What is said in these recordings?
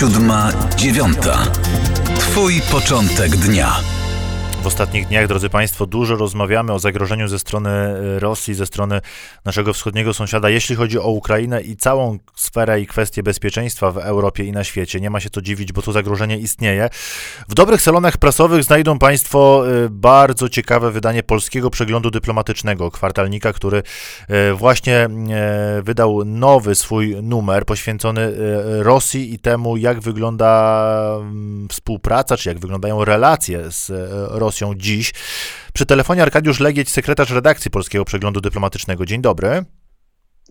Siódma, dziewiąta. Twój początek dnia. W ostatnich dniach, drodzy Państwo, dużo rozmawiamy o zagrożeniu ze strony e, Rosji, ze strony naszego wschodniego sąsiada, jeśli chodzi o Ukrainę i całą sferę i kwestię bezpieczeństwa w Europie i na świecie. Nie ma się to dziwić, bo to zagrożenie istnieje. W dobrych salonach prasowych znajdą Państwo e, bardzo ciekawe wydanie polskiego przeglądu dyplomatycznego, kwartalnika, który e, właśnie wydał nowy swój numer poświęcony Rosji i temu, jak wygląda mm, współpraca, czy jak wyglądają relacje z Rosją Rosją dziś. Przy telefonie Arkadiusz Legieć, sekretarz redakcji Polskiego Przeglądu Dyplomatycznego. Dzień dobry.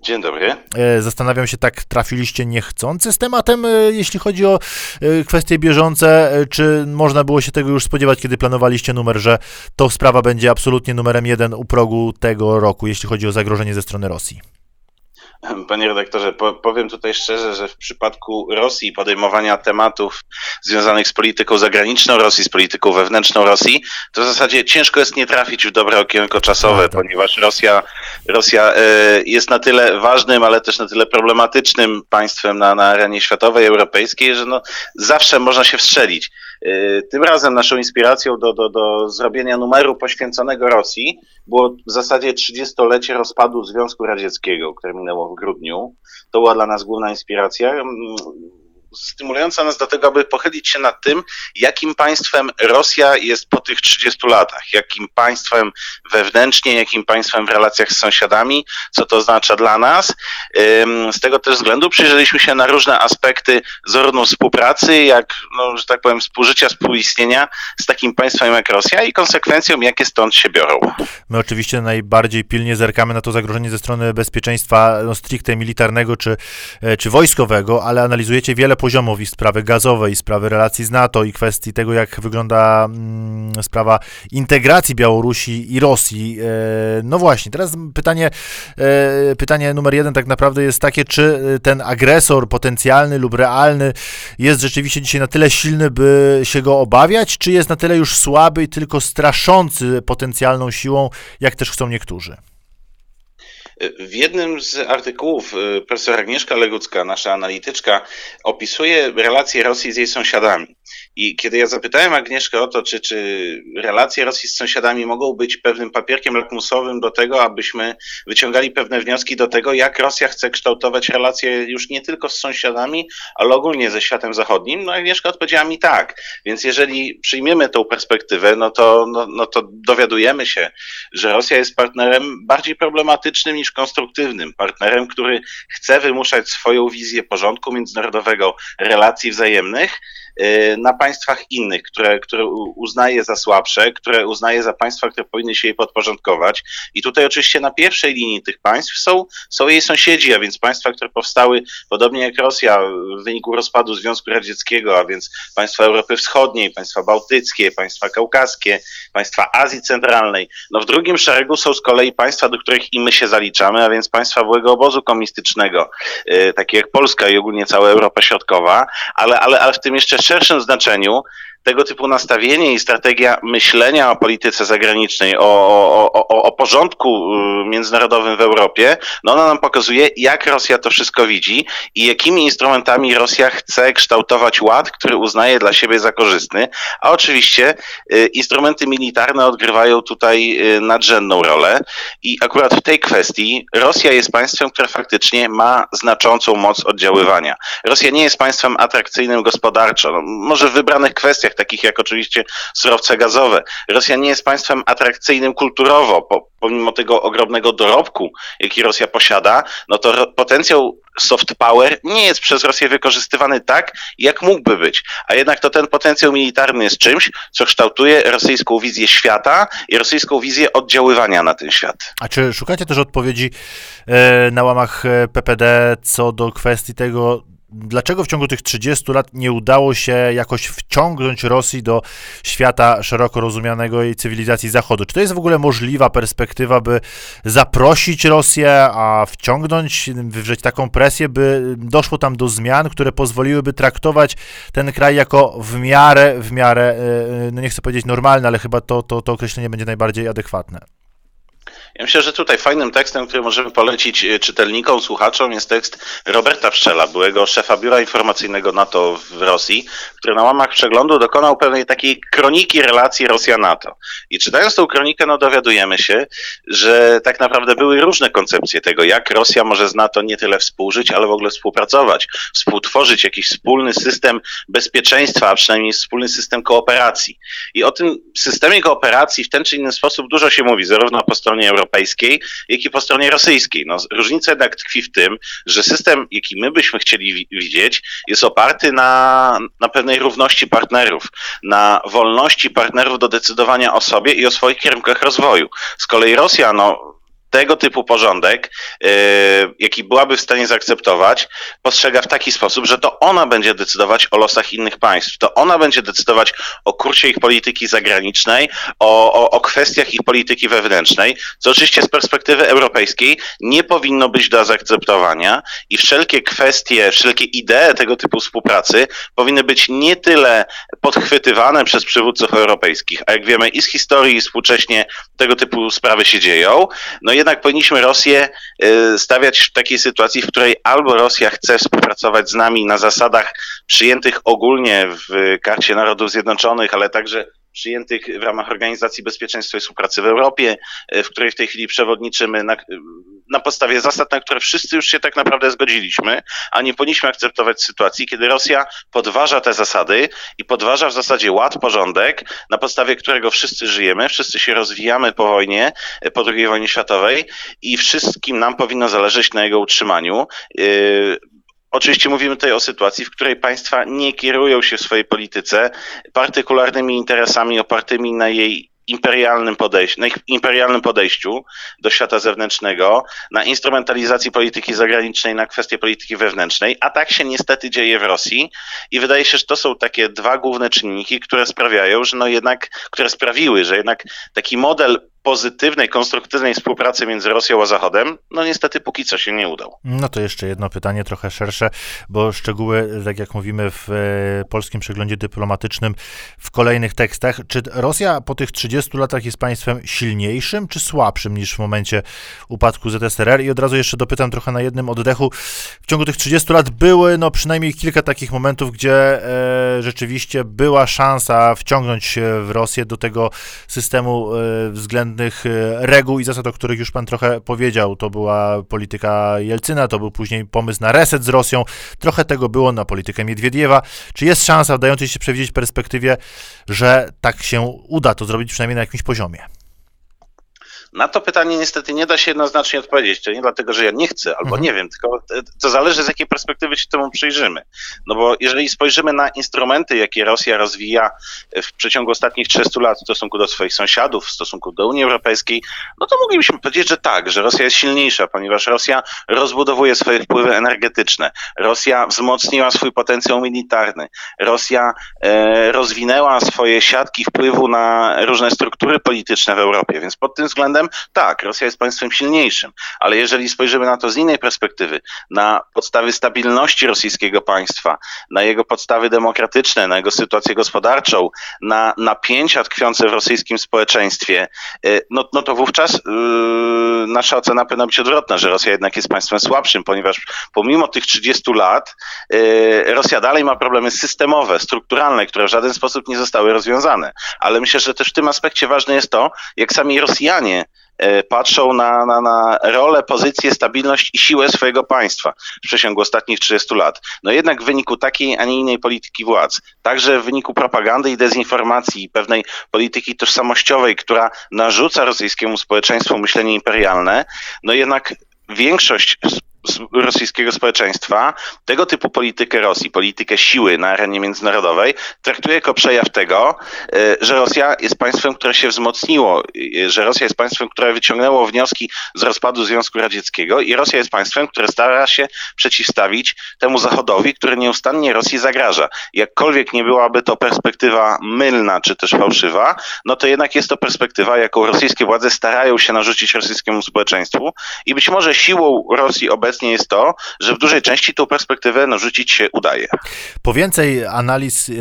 Dzień dobry. E, zastanawiam się, tak trafiliście niechcący z tematem, e, jeśli chodzi o e, kwestie bieżące, czy można było się tego już spodziewać, kiedy planowaliście numer, że to sprawa będzie absolutnie numerem jeden u progu tego roku, jeśli chodzi o zagrożenie ze strony Rosji? Panie redaktorze, powiem tutaj szczerze, że w przypadku Rosji podejmowania tematów związanych z polityką zagraniczną Rosji, z polityką wewnętrzną Rosji, to w zasadzie ciężko jest nie trafić w dobre okienko czasowe, tak, tak. ponieważ Rosja, Rosja e, jest na tyle ważnym, ale też na tyle problematycznym państwem na, na arenie światowej, europejskiej, że no, zawsze można się wstrzelić. E, tym razem naszą inspiracją do, do, do zrobienia numeru poświęconego Rosji było w zasadzie 30-lecie rozpadu Związku Radzieckiego, które minęło w grudniu. To była dla nas główna inspiracja stymulująca nas do tego, aby pochylić się nad tym, jakim państwem Rosja jest po tych 30 latach, jakim państwem wewnętrznie, jakim państwem w relacjach z sąsiadami, co to oznacza dla nas. Z tego też względu przyjrzeliśmy się na różne aspekty zarówno współpracy, jak, no, że tak powiem, współżycia, współistnienia z takim państwem jak Rosja i konsekwencją, jakie stąd się biorą. My oczywiście najbardziej pilnie zerkamy na to zagrożenie ze strony bezpieczeństwa no, stricte militarnego czy, e, czy wojskowego, ale analizujecie wiele poziomów i sprawy gazowej, i sprawy relacji z NATO, i kwestii tego, jak wygląda mm, sprawa integracji Białorusi i Rosji. E, no właśnie, teraz pytanie, e, pytanie numer jeden tak naprawdę jest takie, czy ten agresor potencjalny lub realny jest rzeczywiście dzisiaj na tyle silny, by się go obawiać, czy jest na tyle już słaby i tylko straszący potencjalną siłą, jak też chcą niektórzy? W jednym z artykułów y, profesor Agnieszka Legucka, nasza analityczka, opisuje relacje Rosji z jej sąsiadami. I kiedy ja zapytałem Agnieszkę o to, czy, czy relacje Rosji z sąsiadami mogą być pewnym papierkiem lakmusowym do tego, abyśmy wyciągali pewne wnioski do tego, jak Rosja chce kształtować relacje już nie tylko z sąsiadami, ale ogólnie ze światem zachodnim, no Agnieszka odpowiedziała mi tak. Więc jeżeli przyjmiemy tą perspektywę, no to, no, no to dowiadujemy się, że Rosja jest partnerem bardziej problematycznym niż konstruktywnym, partnerem, który chce wymuszać swoją wizję porządku międzynarodowego, relacji wzajemnych, Y, na państwach innych, które, które uznaje za słabsze, które uznaje za państwa, które powinny się jej podporządkować. I tutaj oczywiście na pierwszej linii tych państw są, są jej sąsiedzi, a więc państwa, które powstały podobnie jak Rosja w wyniku rozpadu Związku Radzieckiego, a więc państwa Europy Wschodniej, państwa bałtyckie, państwa kaukaskie, państwa Azji Centralnej. No w drugim szeregu są z kolei państwa, do których i my się zaliczamy, a więc państwa byłego obozu komunistycznego, y, takie jak Polska i ogólnie cała Europa Środkowa, ale, ale, ale w tym jeszcze szerszym znaczeniu doświadczeniu tego typu nastawienie i strategia myślenia o polityce zagranicznej, o, o, o, o porządku y, międzynarodowym w Europie, no ona nam pokazuje, jak Rosja to wszystko widzi i jakimi instrumentami Rosja chce kształtować ład, który uznaje dla siebie za korzystny. A oczywiście y, instrumenty militarne odgrywają tutaj y, nadrzędną rolę. I akurat w tej kwestii Rosja jest państwem, które faktycznie ma znaczącą moc oddziaływania. Rosja nie jest państwem atrakcyjnym gospodarczo. No, może w wybranych kwestiach, takich jak oczywiście surowce gazowe. Rosja nie jest państwem atrakcyjnym kulturowo, pomimo tego ogromnego dorobku, jaki Rosja posiada, no to potencjał soft power nie jest przez Rosję wykorzystywany tak, jak mógłby być. A jednak to ten potencjał militarny jest czymś, co kształtuje rosyjską wizję świata i rosyjską wizję oddziaływania na ten świat. A czy szukacie też odpowiedzi e, na łamach e, PPD co do kwestii tego, dlaczego w ciągu tych 30 lat nie udało się jakoś wciągnąć Rosji do świata szeroko rozumianego i cywilizacji Zachodu? Czy to jest w ogóle możliwa perspektywa, by zaprosić Rosję, a wciągnąć, wywrzeć taką presję, by doszło tam do zmian, które pozwoliłyby traktować ten kraj jako w miarę, w miarę, e, no nie chcę powiedzieć normalne, ale chyba to, to, to określenie będzie najbardziej adekwatne. Ja myślę, że tutaj fajnym tekstem, który możemy polecić e, czytelnikom, słuchaczom jest tekst Roberta Pszczela, byłego szefa Biura Informacyjnego NATO w Rosji, który na łamach przeglądu dokonał pewnej takiej kroniki relacji Rosja-NATO. I czytając tą kronikę, no dowiadujemy się, że tak naprawdę były różne koncepcje tego, jak Rosja może z NATO nie tyle współżyć, ale w ogóle współpracować, współtworzyć jakiś wspólny system bezpieczeństwa, a przynajmniej wspólny system kooperacji. I o tym systemie kooperacji w ten czy inny sposób dużo się mówi, zarówno po stronie europejskiej, jak i po stronie rosyjskiej. No, różnica jednak tkwi w tym, że system, jaki my byśmy chcieli widzieć, jest oparty na, na pewnej równości partnerów, na wolności partnerów do decydowania o sobie i o swoich kierunkach rozwoju. Z kolei Rosja, no, tego typu porządek, yy, jaki byłaby w stanie zaakceptować, postrzega w taki sposób, że to ona będzie decydować o losach innych państw. To ona będzie decydować o kursie ich polityki zagranicznej, o, o, o kwestiach ich polityki wewnętrznej, co oczywiście z perspektywy europejskiej nie powinno być do zaakceptowania i wszelkie kwestie, wszelkie idee tego typu współpracy powinny być nie tyle podchwytywane przez przywódców europejskich, a jak wiemy i z historii, i współcześnie tego typu sprawy się dzieją, no jednak powinniśmy Rosję y, stawiać w takiej sytuacji, w której albo Rosja chce współpracować z nami na zasadach przyjętych ogólnie w Karcie Narodów Zjednoczonych, ale także przyjętych w ramach Organizacji Bezpieczeństwa i Współpracy w Europie, y, w której w tej chwili przewodniczymy, na, na podstawie zasad, na które wszyscy już się tak naprawdę zgodziliśmy, a nie powinniśmy akceptować sytuacji, kiedy Rosja podważa te zasady i podważa w zasadzie ład, porządek, na podstawie którego wszyscy żyjemy, wszyscy się rozwijamy po wojnie, po II wojnie światowej i wszystkim nam powinno zależeć na jego utrzymaniu. Yy, Oczywiście mówimy tutaj o sytuacji, w której państwa nie kierują się w swojej polityce partykularnymi interesami opartymi na jej imperialnym podejściu, na imperialnym podejściu do świata zewnętrznego, na instrumentalizacji polityki zagranicznej, na kwestie polityki wewnętrznej, a tak się niestety dzieje w Rosji. I wydaje się, że to są takie dwa główne czynniki, które sprawiają, że no jednak, które sprawiły, że jednak taki model pozytywnej, konstruktywnej współpracy między Rosją a Zachodem, no niestety póki co się nie udał. No to jeszcze jedno pytanie, trochę szersze, bo szczegóły, tak jak mówimy w e, polskim przeglądzie dyplomatycznym, w kolejnych tekstach, czy Rosja po tych 30 latach jest państwem silniejszym czy słabszym niż w momencie upadku ZSRR? I od razu jeszcze dopytam trochę na jednym oddechu. W ciągu tych 30 lat były no przynajmniej kilka takich momentów, gdzie e, rzeczywiście była szansa wciągnąć w Rosję do tego systemu e, pewnych e, reguł i zasad, o których już pan trochę powiedział. To była polityka Jelcyna, to był później pomysł na reset z Rosją. Trochę tego było na politykę Miedwiediewa. Czy jest szansa w dającej się przewidzieć perspektywie, że tak się uda to zrobić przynajmniej na jakimś poziomie? Na to pytanie niestety nie da się jednoznacznie odpowiedzieć. To nie dlatego, że ja nie chcę albo mhm. nie wiem, tylko to zależy z jakiej perspektywy się temu przyjrzymy. No bo jeżeli spojrzymy na instrumenty, jakie Rosja rozwija w przeciągu ostatnich 30 lat w stosunku do swoich sąsiadów, w stosunku do Unii Europejskiej, no to moglibyśmy powiedzieć, że tak, że Rosja jest silniejsza, ponieważ Rosja rozbudowuje swoje wpływy energetyczne. Rosja wzmocniła swój potencjał militarny. Rosja e, rozwinęła swoje siatki wpływu na różne struktury polityczne w Europie, więc pod tym względem względem, tak, Rosja jest państwem silniejszym, ale jeżeli spojrzymy na to z innej perspektywy, na podstawy stabilności rosyjskiego państwa, na jego podstawy demokratyczne, na jego sytuację gospodarczą, na napięcia tkwiące w rosyjskim społeczeństwie, y, no, no to wówczas yy, nasza ocena powinna być odwrotna, że Rosja jednak jest państwem słabszym, ponieważ pomimo tych 30 lat yy, Rosja dalej ma problemy systemowe, strukturalne, które w żaden sposób nie zostały rozwiązane. Ale myślę, że też w tym aspekcie ważne jest to, jak sami Rosjanie patrzą na, na, na rolę, pozycję, stabilność i siłę swojego państwa w przeciągu ostatnich 30 lat. No jednak w wyniku takiej, a nie innej polityki władz, także w wyniku propagandy i dezinformacji pewnej polityki tożsamościowej, która narzuca rosyjskiemu społeczeństwu myślenie imperialne, no jednak większość rosyjskiego społeczeństwa tego typu politykę Rosji, politykę siły na arenie międzynarodowej traktuje jako przejaw tego, e, że Rosja jest państwem, które się wzmocniło, e, że Rosja jest państwem, które wyciągnęło wnioski z rozpadu Związku Radzieckiego i Rosja jest państwem, które stara się przeciwstawić temu Zachodowi, który nieustannie Rosji zagraża. Jakkolwiek nie byłaby to perspektywa mylna czy też fałszywa, no to jednak jest to perspektywa, jaką rosyjskie władze starają się narzucić rosyjskiemu społeczeństwu i być może siłą Rosji obecnej obecnie jest to, że w dużej części tą perspektywę no, rzucić się udaje. Po więcej analiz, e,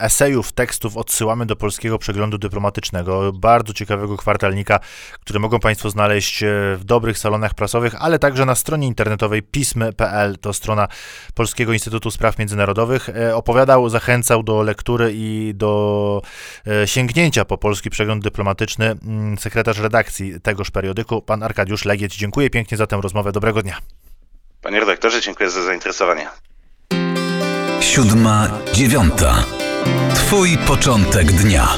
esejów, tekstów odsyłamy do polskiego przeglądu dyplomatycznego, bardzo ciekawego kwartalnika, który mogą Państwo znaleźć e, w dobrych salonach prasowych, ale także na stronie internetowej pismy.pl, to strona Polskiego Instytutu Spraw Międzynarodowych. E, opowiadał, zachęcał do lektury i do sięgnięcia po polski przegląd dyplomatyczny mm, sekretarz redakcji tegoż periodyku, pan Arkadiusz Legieć. Dziękuję pięknie za tę rozmowę. Dobrego dnia. Panie redaktorze, dziękuję za zainteresowanie. Siódma, dziewiąta. Twój początek dnia.